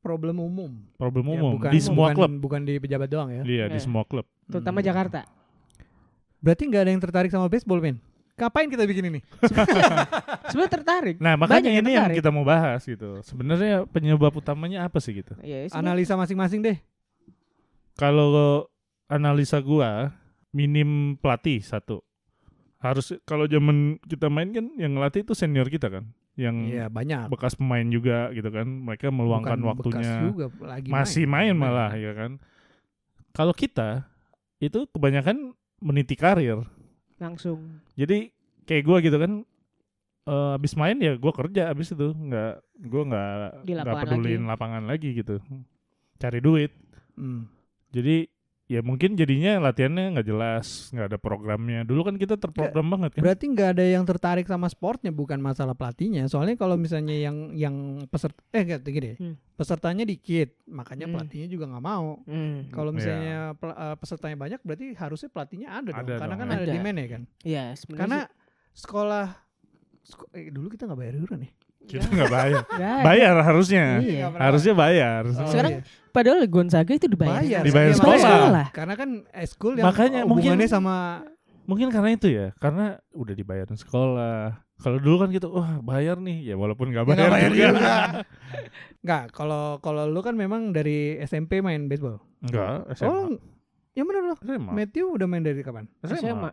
problem umum. Problem Ya, umum bukan, di semua bukan- klub. Bukan di pejabat doang ya. Iya, di Iya. semua klub. Terutama Hmm. Jakarta. Berarti nggak ada yang tertarik sama baseball, men? Ngapain kita bikin ini? Sebenarnya tertarik. Nah, makanya Banyak yang ini yang tertarik. kita mau bahas gitu. Sebenarnya penyebab utamanya apa sih gitu? Iya, sebenarnya- Analisa masing-masing deh. Kalau analisa gua minim pelatih satu. Harus kalau zaman kita main kan yang ngelatih itu senior kita kan, yang Iya, banyak. bekas pemain juga gitu kan. Mereka meluangkan Bukan waktunya. bekas juga lagi masih main malah ya kan. Kalau kita itu kebanyakan meniti karir. langsung. Jadi kayak gua gitu kan eh abis main ya gua kerja abis itu. Nggak gua nggak nggak lapangan pedulin lapangan lagi gitu. Cari duit. Hmm. jadi ya mungkin jadinya latihannya nggak jelas nggak ada programnya dulu kan kita terprogram banget kan Berarti nggak ada yang tertarik sama sportnya, bukan masalah pelatihnya. Soalnya kalau misalnya yang yang peserta eh enggak gini deh. Hmm. Pesertanya dikit, makanya Hmm. pelatihnya juga nggak mau. Hmm. Kalau Iya. misalnya pel- eh, pesertanya banyak, berarti harusnya pelatihnya ada, dong. Ada Karena dong, kan ya. ada Ada. demand ya kan. Iya, sebenarnya Karena sih sekolah seko- eh, dulu kita nggak bayar iuran nih. Kita nggak bayar bayar harusnya Iya. harusnya bayar Oh, Sekarang iya. Padahal Gonzaga itu dibayar. bayar, Dibayar sekolah. makanya. Sekolah. Karena kan eskul yang Makanya hubungannya mungkin- sama mungkin karena itu ya karena udah dibayarin sekolah kalau dulu kan gitu wah bayar nih ya walaupun nggak Ya, bayar, nggak bayar juga, juga. Enggak, kalau kalau lu kan memang dari SMP main baseball. enggak SMA Oh, yang bener loh. SMA Matthew udah main dari kapan? SMA.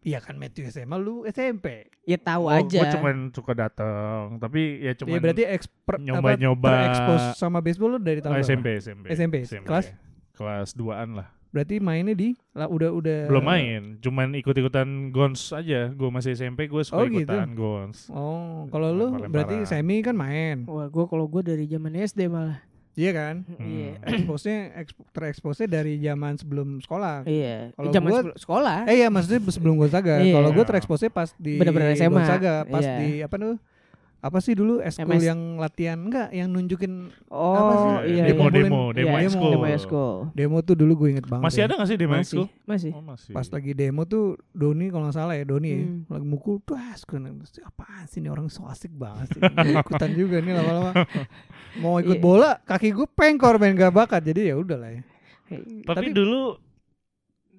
Iya kan Matthew SMA, lu SMP. Ya tahu Oh, aja. gue cuman suka datang tapi ya cuman Iya berarti eksper, nyoba-nyoba. terekspos sama baseball lu dari tahun Oh, berapa? SMP SMP SMP, kelas? kelas 2an lah Berarti mainnya di lah udah udah belum main cuman ikut-ikutan gons aja gue masih SMP gue suka Oh, gitu. ikutan gons Oh, kalau lu berarti semi kan main. Wah, gua kalau gua dari zaman SD malah. Iya kan? Iya. Eksposnya eksp- tereksposnya dari zaman sebelum sekolah. Iya. Kalau Zaman gua- sebelum sekolah. Eh iya maksudnya sebelum Gonzaga. Iya. Kalau gue tereksposnya pas di Bener-bener SMA. Gonzaga, pas Iya. di apa tuh? Apa sih dulu eskul yang latihan enggak yang nunjukin oh, apa sih? iya. demo iya. demo demo Iya, ekskul Demo ekskul. demo tuh dulu gue inget banget. masih ya. ada gak sih demo Masih, ekskul masih. oh masih Pas lagi demo tuh Doni kalau nggak salah ya Doni ya, Hmm. lagi mukul kan apaan sih ini orang so asik banget sih ikutan juga nih lama-lama mau ikut Iya. bola kaki gue pengkor main gak bakat jadi ya udah lah ya tapi, tapi- dulu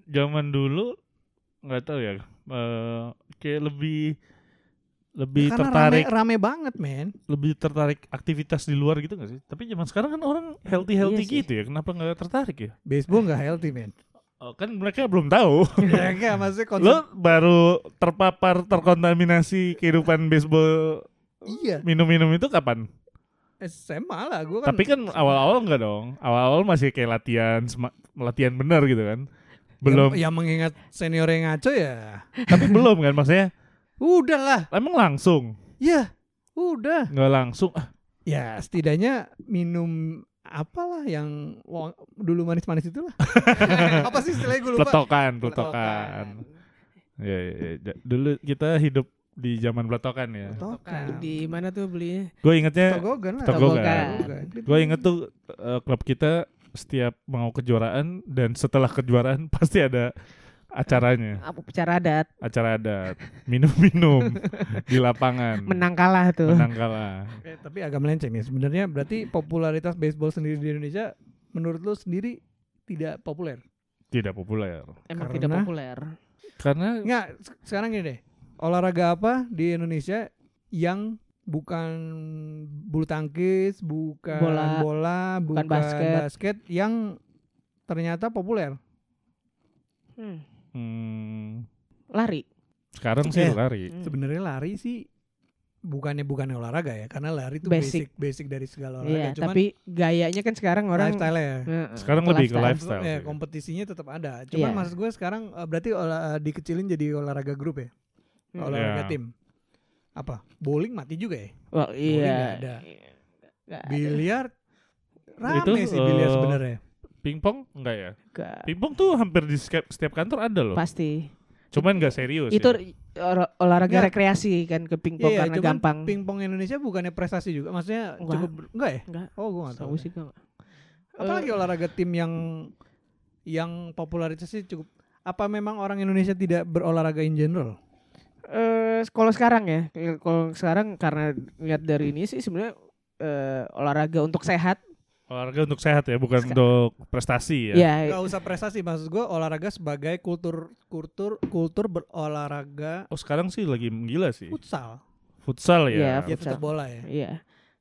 zaman dulu nggak tahu ya eh, kayak lebih lebih karena tertarik rame, rame banget men. lebih tertarik aktivitas di luar gitu gak sih? Tapi zaman sekarang kan orang healthy healthy Iya sih. gitu ya kenapa nggak tertarik ya? Baseball nggak healthy men. Oh, kan mereka belum tahu. Ya enggak maksudnya konsep lo baru terpapar terkontaminasi kehidupan baseball iya. minum-minum itu kapan? SMA lah gue kan tapi kan awal-awal enggak dong. Awal-awal masih kayak latihan sema- latihan benar gitu kan. Belum. ya, ya mengingat senior yang ngaco ya. Tapi belum kan maksudnya udah lah emang langsung? Ya udah. Nggak langsung. Ah, ya setidaknya minum apalah yang dulu manis-manis itulah. Apa sih istilahnya? Gue lupa. Peletokan peletokan ya, ya, ya. Dulu kita hidup di zaman peletokan ya. Peletokan. Di mana tuh belinya? gue ingetnya Togogan lah. Togogan. Togogan. gue inget tuh eh, klub kita setiap mau kejuaraan dan setelah kejuaraan pasti ada acaranya, apa acara adat acara adat, minum-minum di lapangan. menang kalah tuh. Menang kalah. Eh, tapi agak melenceng nih. Sebenarnya berarti popularitas baseball sendiri di Indonesia menurut lu sendiri tidak populer. Tidak populer. Emang Karena- tidak populer. Karena Enggak, se- sekarang gini deh. Olahraga apa di Indonesia yang bukan bulu tangkis, bukan Bola, bola, bukan, basket. basket. yang ternyata populer? Hmm. Hmm, Lari. sekarang sih Eh, lari. Hmm. Sebenarnya lari sih bukannya bukannya olahraga ya, karena lari itu Basic. basic basic, dari segala Iya, olahraga. Cuman tapi gayanya kan sekarang orang lifestyle ya. Sekarang lebih ke lifestyle. lifestyle. Ya, kompetisinya tetap ada. Cuman Iya. maksud gue sekarang eh, berarti olah, dikecilin jadi olahraga grup ya, Hmm. olahraga Iya. tim. Apa? Bowling mati juga ya? Oh, Bowling iya. nggak ada. Nggak ada. Biliar rame Itu, sih biliar eh, sebenarnya. Pingpong enggak ya? Nggak. Pingpong tuh hampir di setiap, setiap kantor ada loh. Pasti. Cuman nggak serius. Itu ya. olah- olahraga Nggak. rekreasi kan ke pingpong Iya, karena cuman gampang. pingpong Indonesia bukannya prestasi juga, maksudnya Enggak. cukup enggak ya? Enggak. Oh, gue enggak tahu. Tahu sih enggak. Apalagi olahraga tim yang yang popularitasnya cukup apa memang orang Indonesia tidak berolahraga in general? Eh kalau sekarang ya, kalau sekarang karena lihat dari ini sih sebenarnya eh, olahraga untuk sehat. Olahraga untuk sehat ya, bukan Seka- untuk prestasi ya. Ya, Gak usah prestasi, maksud gue olahraga sebagai kultur kultur kultur berolahraga Oh sekarang sih lagi gila sih. futsal, Futsal Iya, ya. ya Futsal. futsal bola ya. iya.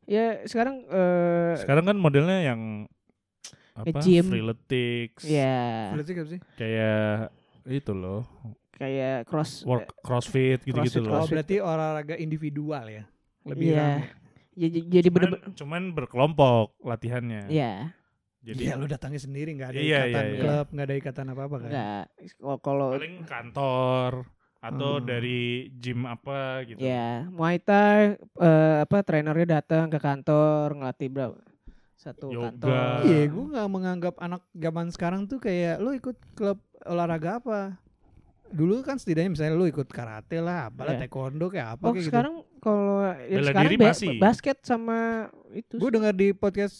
Ya sekarang eh Sekarang kan modelnya yang apa? Nge-gym. Freeletics. ya Berarti apa sih? Kayak itu loh. kayak cross Work crossfit gitu-gitu Crossfit, loh. Oh, berarti olahraga individual ya. Lebih Iya. rame. Ya, jadi Cuman, bener-bener cuman berkelompok latihannya. ya Jadi Iya, lu datangnya sendiri nggak ada Iya, ikatan iya, iya. klub, nggak ada ikatan apa-apa kan? enggak Kalau- paling kantor atau Hmm. dari gym apa gitu. ya Muay Thai eh, apa trainernya datang ke kantor ngelatih berapa satu Yoga. kantor Iya, gue nggak menganggap anak zaman sekarang tuh kayak lu ikut klub olahraga apa? Dulu kan setidaknya misalnya lu ikut karate lah, apalah Iya. taekwondo kayak apa Oh kayak gitu. sekarang kalau ya Bela sekarang diri ba- masih. basket sama itu Gue dengar di podcast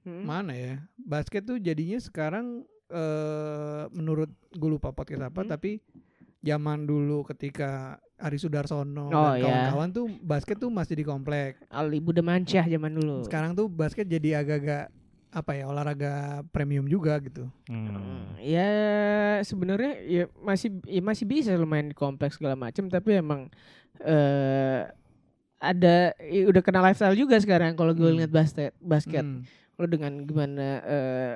Hmm. mana ya, basket tuh jadinya sekarang eh menurut gue lupa podcast apa, Hmm. tapi zaman dulu ketika Ari Sudarsono Oh, dan iya. kawan-kawan tuh basket tuh masih di komplek. Ali Buda Mansyah zaman dulu. Sekarang tuh basket jadi agak-agak apa ya olahraga premium juga gitu. Hmm. Hmm, Ya sebenarnya ya masih ya masih bisa lo main di kompleks segala macam tapi emang eh ada ya udah kena lifestyle juga sekarang kalau gue Hmm. lihat basket basket Hmm. lo dengan gimana eh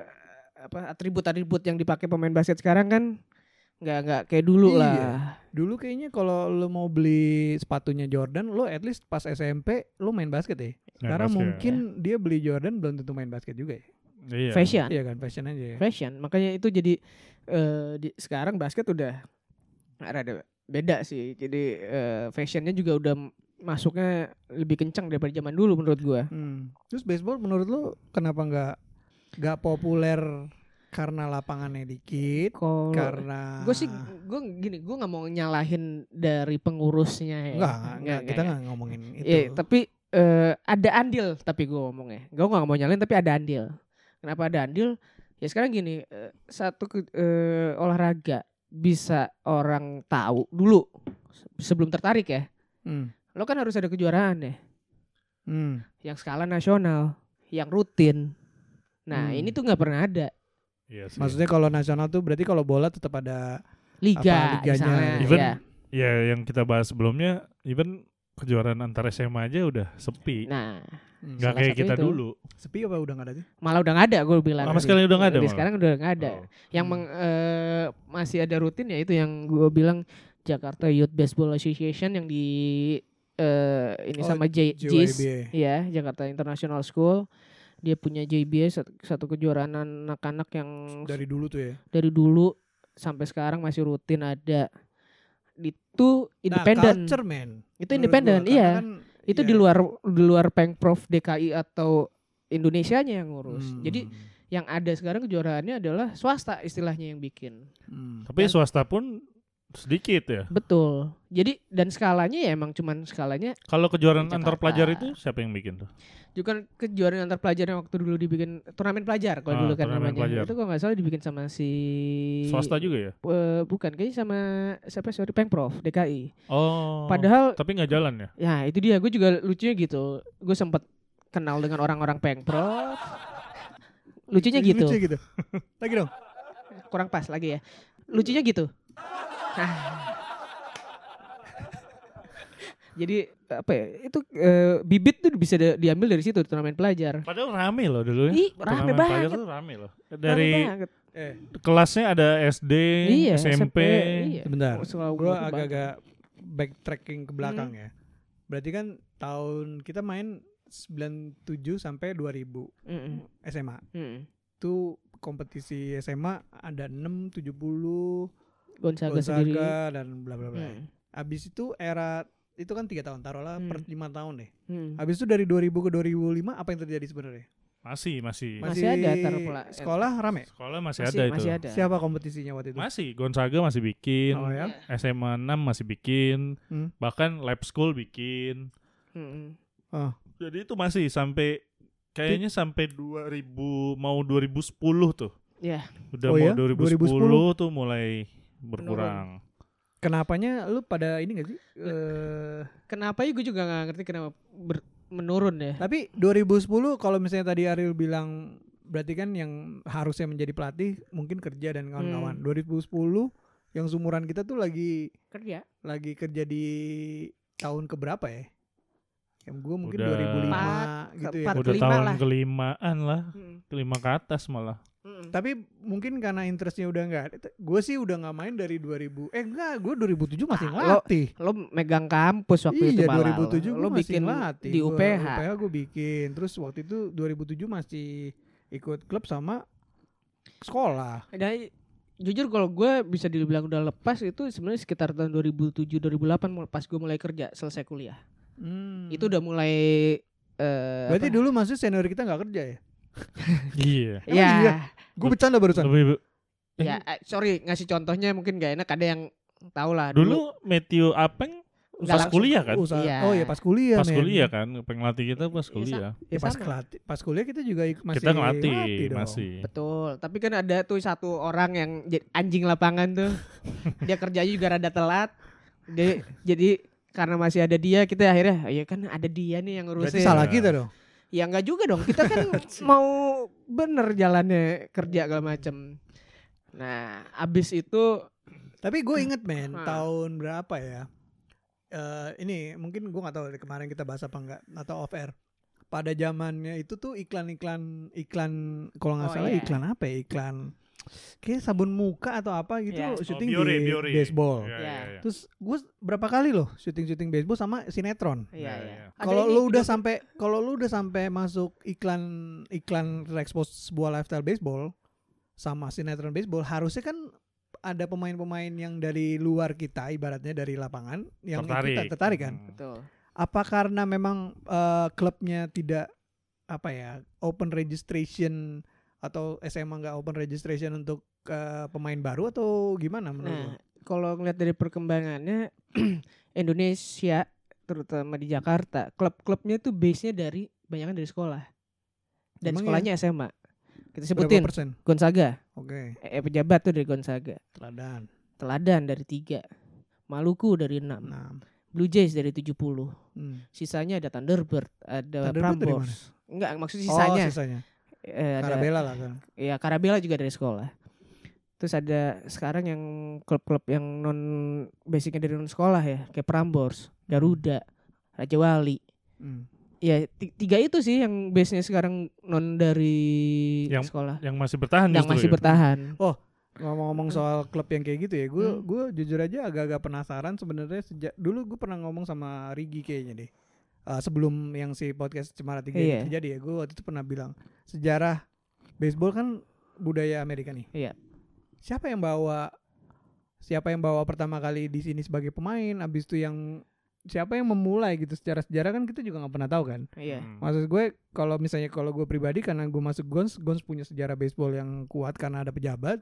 apa atribut-atribut yang dipakai pemain basket sekarang kan nggak nggak kayak dulu Iya. lah. Dulu kayaknya kalau lu mau beli sepatunya Jordan, lo at least pas SMP lo main basket ya. Sekarang basket. mungkin dia beli Jordan belum tentu main basket juga ya. Iya. Fashion. Iya kan fashion aja ya. Fashion. Makanya itu jadi eh di, sekarang basket udah rada beda sih. Jadi eh, fashionnya juga udah masuknya lebih kencang daripada zaman dulu menurut gua. Hmm. Terus baseball menurut lu kenapa nggak nggak populer karena lapangannya dikit? Kalau Karena gue sih gue gini gue nggak mau nyalahin dari pengurusnya ya. Enggak, enggak, kita nggak ngomongin itu. Iya, tapi eh, ada andil tapi gue ngomongnya. Gue nggak mau nyalahin tapi ada andil. Kenapa ada andil? Ya sekarang gini, eh, satu eh, olahraga bisa orang tahu dulu se- sebelum tertarik ya. Hmm. Lo kan harus ada kejuaraan ya, Hmm. yang skala nasional, yang rutin. Nah Hmm. ini tuh nggak pernah ada Iya sih. Maksudnya kalau nasional tuh berarti kalau bola tetap ada liga, Apa, liganya? misalnya. Even ya. ya yang kita bahas sebelumnya, even kejuaraan antar SMA aja udah sepi. Nah hmm, Nggak kayak kita itu. dulu. sepi apa udah nggak ada sih? malah udah nggak ada gue bilang. Sama sekali udah nggak ada Jadi malah? sekarang udah nggak ada. Oh. Yang Hmm. meng- eh, masih ada rutin ya itu yang gue bilang Jakarta Youth Baseball Association yang di eh, ini Oh, sama J JIS ya Jakarta International School dia punya JBA satu, satu kejuaraan anak-anak yang dari dulu tuh ya. dari dulu sampai sekarang masih rutin ada itu Nah, independen culture man. itu Menurut independen gua, iya kan- itu iya. di luar di luar pengprov DKI atau Indonesianya yang ngurus Hmm. jadi yang ada sekarang kejuaraannya adalah swasta istilahnya yang bikin Hmm. Tapi swasta pun sedikit ya. Betul. Jadi dan skalanya ya emang cuman skalanya Kalau kejuaraan antar pelajar itu siapa yang bikin tuh? juga kejuaraan antar pelajar yang waktu dulu dibikin turnamen pelajar kalau Ah, dulu kan turnamen namanya. pelajar. Itu kalau nggak salah dibikin sama si Swasta juga ya? Eh, bukan kayaknya sama siapa sorry Pengprov DKI. Oh. Padahal tapi nggak jalan ya? ya itu dia gue juga lucunya gitu. Gue sempet kenal dengan orang-orang Pengprov. Lucunya gitu. Lucu gitu. Lagi dong. Kurang pas lagi ya. Lucunya gitu. Jadi apa ya? Itu eh, bibit tuh bisa di- diambil dari situ turnamen pelajar. Padahal rame loh dulu ya. Ih, rame Turnamen pelajar banget. tuh rame loh. Rame Dari banget. Eh, kelasnya ada SD, Iya, SMP. iya. sebentar. Selalu Gue agak-agak backtracking ke belakang Hmm. ya. Berarti kan tahun kita main 97 sampai 2000 Mm-mm. SMA. Mm-mm. Itu kompetisi SMA ada 6, 70, Gonzaga, sendiri. Gonzaga dan bla bla bla. Mm. Habis itu era itu kan tiga tahun taruhlah Hmm. per lima tahun deh. Mm. Habis itu dari 2000 ke 2005 apa yang terjadi sebenarnya? Masih, masih. Masih ada pela- sekolah rame. Sekolah masih, Masih, ada itu. masih ada. Siapa kompetisinya waktu itu? Masih, Gonzaga masih bikin. Oh ya. SMA 6 masih bikin. Hmm. Bahkan lab school bikin. Mm-mm. Jadi itu masih sampai kayaknya sampai 2000 mau 2010 tuh. Ya. Udah Oh mau ya? 2010, tuh mulai berkurang. Kenapanya lu pada ini gak sih? Eh Kenapa ya gue juga gak ngerti kenapa ber- menurun ya. tapi 2010 kalau misalnya tadi Ariel bilang berarti kan yang harusnya menjadi pelatih mungkin kerja dan kawan-kawan. Hmm. 2010 yang sumuran kita tuh lagi Kerja. lagi kerja di tahun keberapa ya? Yang gue mungkin Udah. 2005 Empat, gitu ya. Udah kelima tahun lah. kelimaan lah, Mm. kelima ke atas malah. Mm. Tapi mungkin karena interestnya udah enggak ada. Gue sih udah nggak main dari 2000. Eh enggak, gue 2007 masih Ah, lo- ngelatih. Lo megang kampus waktu iya, itu malah. 2007 lo gue bikin masih ngelatih. di Gua- UPH. UPH gue bikin. Terus waktu itu 2007 masih ikut klub sama sekolah. Dan jujur kalau gue bisa dibilang udah lepas itu sebenarnya sekitar tahun 2007 2008 mul- pas gue mulai kerja selesai kuliah. Hmm. Itu udah mulai eh Berarti apa? dulu masih senior kita nggak kerja ya? iya. Emang ya, iya? Gue bercanda barusan. Lebih ya eh, sorry ngasih contohnya mungkin gak enak ada yang tahu lah dulu Matthew Apeng Nggak pas kuliah kan? Usaha- Iya. Oh iya pas kuliah. Pas men. kuliah kan, penglatih kita pas Iya, kuliah. Ya pas, kelati- pas kuliah kita juga masih kita ngelatih masih. Betul, tapi kan ada tuh satu orang yang jadi anjing lapangan tuh. dia kerjanya juga rada telat. Dia, jadi karena masih ada dia kita akhirnya ya kan ada dia nih yang Berarti ngurusin. salah kita dong. Ya enggak juga dong. Kita kan mau bener jalannya kerja segala macem. Nah, abis itu Tapi gue inget men Ah. tahun berapa ya? Eh ini mungkin gue nggak tahu dari kemarin kita bahas apa enggak atau off air. Pada zamannya itu tuh iklan-iklan iklan kalau nggak Oh, salah iya. iklan apa ya? Iklan kayak sabun muka atau apa gitu Iya. syuting Oh, Biore, di Biore. baseball. Iya, Ya. iya, iya. Terus gue berapa kali loh syuting-syuting baseball sama sinetron. Iya, Ya, iya. ya. Ada Kalau lu udah sampai kalau lu udah sampai masuk iklan iklan expose sebuah lifestyle baseball sama sinetron baseball harusnya kan ada pemain-pemain yang dari luar kita ibaratnya dari lapangan yang tertarik. ikutan tertarik kan. Hmm. betul. Apa karena memang eh, klubnya tidak apa ya open registration atau SMA nggak open registration untuk eh, pemain baru atau gimana menurut Nah, kalau ngeliat dari perkembangannya Indonesia terutama di Jakarta, klub-klubnya tuh base-nya dari banyakan dari sekolah. Dan Emang sekolahnya SMA. Kita Berapa sebutin persen? Gonzaga, Oke, eh, pejabat tuh dari Gonzaga, teladan. Teladan dari tiga, Maluku dari 6, Enam. Blue Jays dari 70. Hmm. Sisanya ada Thunderbird, ada Thunderbird Prambors. Enggak, maksud Oh, sisanya. Eh, ada Karabela lah kan. ya Karabela juga dari sekolah. Terus ada sekarang yang klub-klub yang non basicnya dari non sekolah ya, kayak Prambors, Garuda, Raja Wali. Hmm. Ya ti- tiga itu sih yang base-nya sekarang non dari Yang sekolah. Yang masih bertahan Yang masih ya. bertahan. Ngomong-ngomong soal klub yang kayak gitu ya, gue Hmm. gue jujur aja agak-agak penasaran sebenarnya sejak dulu gue pernah ngomong sama Rigi kayaknya deh. Eh, sebelum yang si podcast Cemara tiga Iya. terjadi ya, gue waktu itu pernah bilang sejarah baseball kan budaya Amerika nih. Iya. Siapa yang bawa siapa yang bawa pertama kali di sini sebagai pemain, abis itu yang siapa yang memulai gitu secara sejarah kan kita juga nggak pernah tahu kan. Iya. Hmm. Maksud gue kalau misalnya kalau gue pribadi karena gue masuk Gons, Gons punya sejarah baseball yang kuat karena ada pejabat.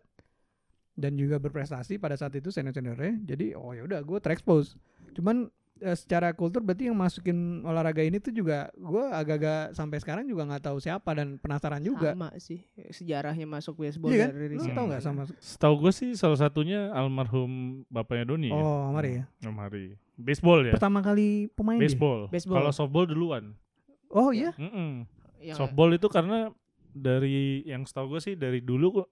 dan juga berprestasi pada saat itu senior seniornya jadi oh ya udah gue terexpose cuman eh, secara kultur berarti yang masukin olahraga ini tuh juga gue agak-agak sampai sekarang juga nggak tahu siapa dan penasaran juga Sama sih sejarahnya masuk baseball iya kan dari tau nggak sama Setahu gue sih salah satunya almarhum bapaknya Doni ya. oh Mari ya Om Hari. Baseball ya. pertama kali pemain dia? Baseball. Baseball. Kalau softball duluan. oh iya Mm-mm. Yang- Softball itu karena dari yang setahu gue sih dari dulu kok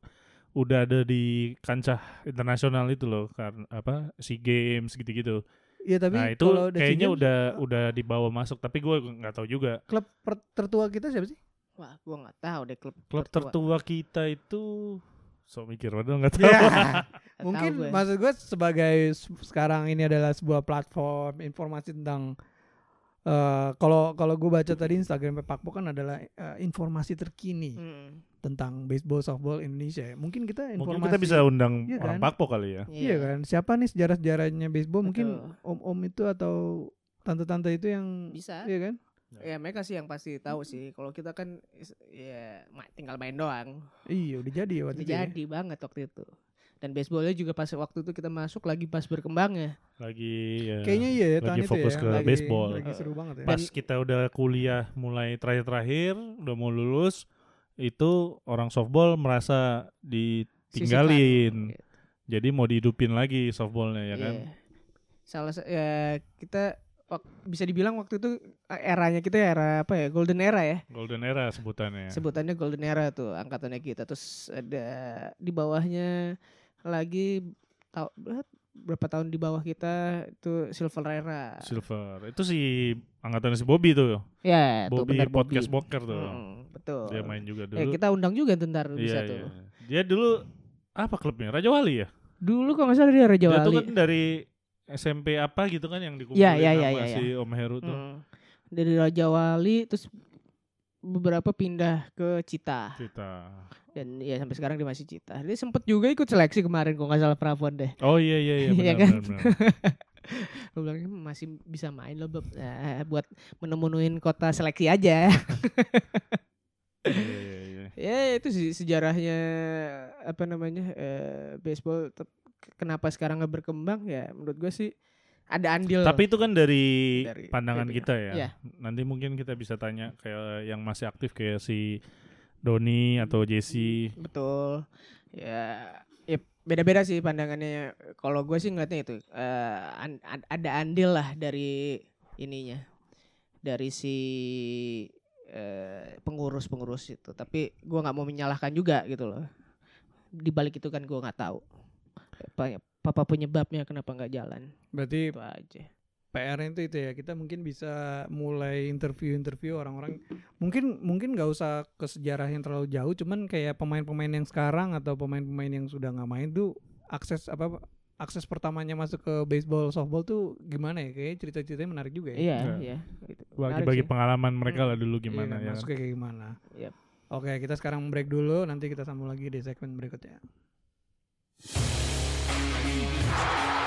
udah ada di kancah internasional itu loh karena apa SEA Games gitu-gitu. Iya tapi nah itu kalau udah kayaknya SEA Games, udah udah dibawa masuk tapi gue nggak tahu juga. klub tertua kita siapa sih Wah, gua nggak tahu deh klub Klub tertua. tertua kita itu so mikir padahal nggak tahu. Ya, Nggak mungkin tahu gue. maksud gue sebagai sekarang ini adalah sebuah platform informasi tentang eh, kalau kalau gue baca tadi Instagram Pakpo kan adalah eh, informasi terkini Hmm, tentang baseball softball Indonesia. Mungkin kita informasi Mungkin kita bisa undang Iya orang kan? Pakpo kali ya. Iya kan? Siapa nih sejarah-sejarahnya baseball? Mungkin om-om itu atau tante-tante itu yang Bisa. Iya kan? Ya mereka sih yang pasti tahu sih. Kalau kita kan ya tinggal main doang. Iya, udah jadi ya waktu Udah itu. ya. jadi banget waktu itu. Dan baseballnya juga pas waktu itu kita masuk lagi pas berkembangnya. Lagi ya. Kayaknya iya ya Lagi tahun itu fokus ya. ke lagi, baseball. Lagi seru banget ya. pas kita udah kuliah mulai terakhir-terakhir udah mau lulus itu orang softball merasa ditinggalin Sisihkan. jadi mau dihidupin lagi softballnya ya kan Iya. Salah sa- ya kita bisa dibilang waktu itu eh, eranya kita era apa ya? Golden era ya. golden era sebutannya Sebutannya golden era tuh angkatannya kita. Terus ada di bawahnya lagi tau, berapa tahun di bawah kita itu silver era. silver itu si angkatan si Bobby tuh Ya, tuh Bobby benar podcast Bobby. boker tuh Mm, betul. dia main juga Eh, dulu kita undang juga ntar bisa iya, tuh. iya. dia dulu apa klubnya Raja Wali ya Dulu kalau nggak salah dia Raja dia tuh Wali. kan dari SMP apa gitu kan yang dikumpulin Iya, iya, iya, sama iya, si Om Heru tuh Mm. Dari Raja Wali terus beberapa pindah ke Cita kita dan ya sampai sekarang dia masih Cita. Dia sempet juga ikut seleksi kemarin kalau nggak salah Prapon deh. oh iya iya iya Iya benar kan? benar, benar. Gue bilang "Hmm, masih bisa main loh Bob. Nah, buat menemunuin kota seleksi aja. Iya, iya, iya. ya itu sih sejarahnya apa namanya eh, baseball kenapa sekarang nggak berkembang ya menurut gue sih ada andil. Tapi itu kan dari, Dari pandangan ininya. kita ya. Iya. Nanti mungkin kita bisa tanya kayak yang masih aktif kayak si Doni atau Jesse. Betul. Ya, ya beda-beda sih pandangannya. Kalau gue sih ngeliatnya itu eh, an- ad- ada andil lah dari ininya, dari si eh, pengurus-pengurus itu. Tapi gue nggak mau menyalahkan juga gitu loh. Di balik itu kan gue nggak tahu apa apa penyebabnya kenapa nggak jalan. Berarti Itu aja. PR itu itu ya kita mungkin bisa mulai interview-interview orang-orang mungkin mungkin nggak usah ke sejarah yang terlalu jauh cuman kayak pemain-pemain yang sekarang atau pemain-pemain yang sudah nggak main tuh akses apa akses pertamanya masuk ke baseball softball tuh gimana ya kayak cerita-ceritanya menarik juga ya Iya, Iya. iya. Gitu. Bagi-bagi sih. pengalaman mereka Hmm. lah dulu Iya gimana kan, ya. masuknya kayak gimana Yap. oke kita sekarang break dulu nanti kita sambung lagi di segmen berikutnya Música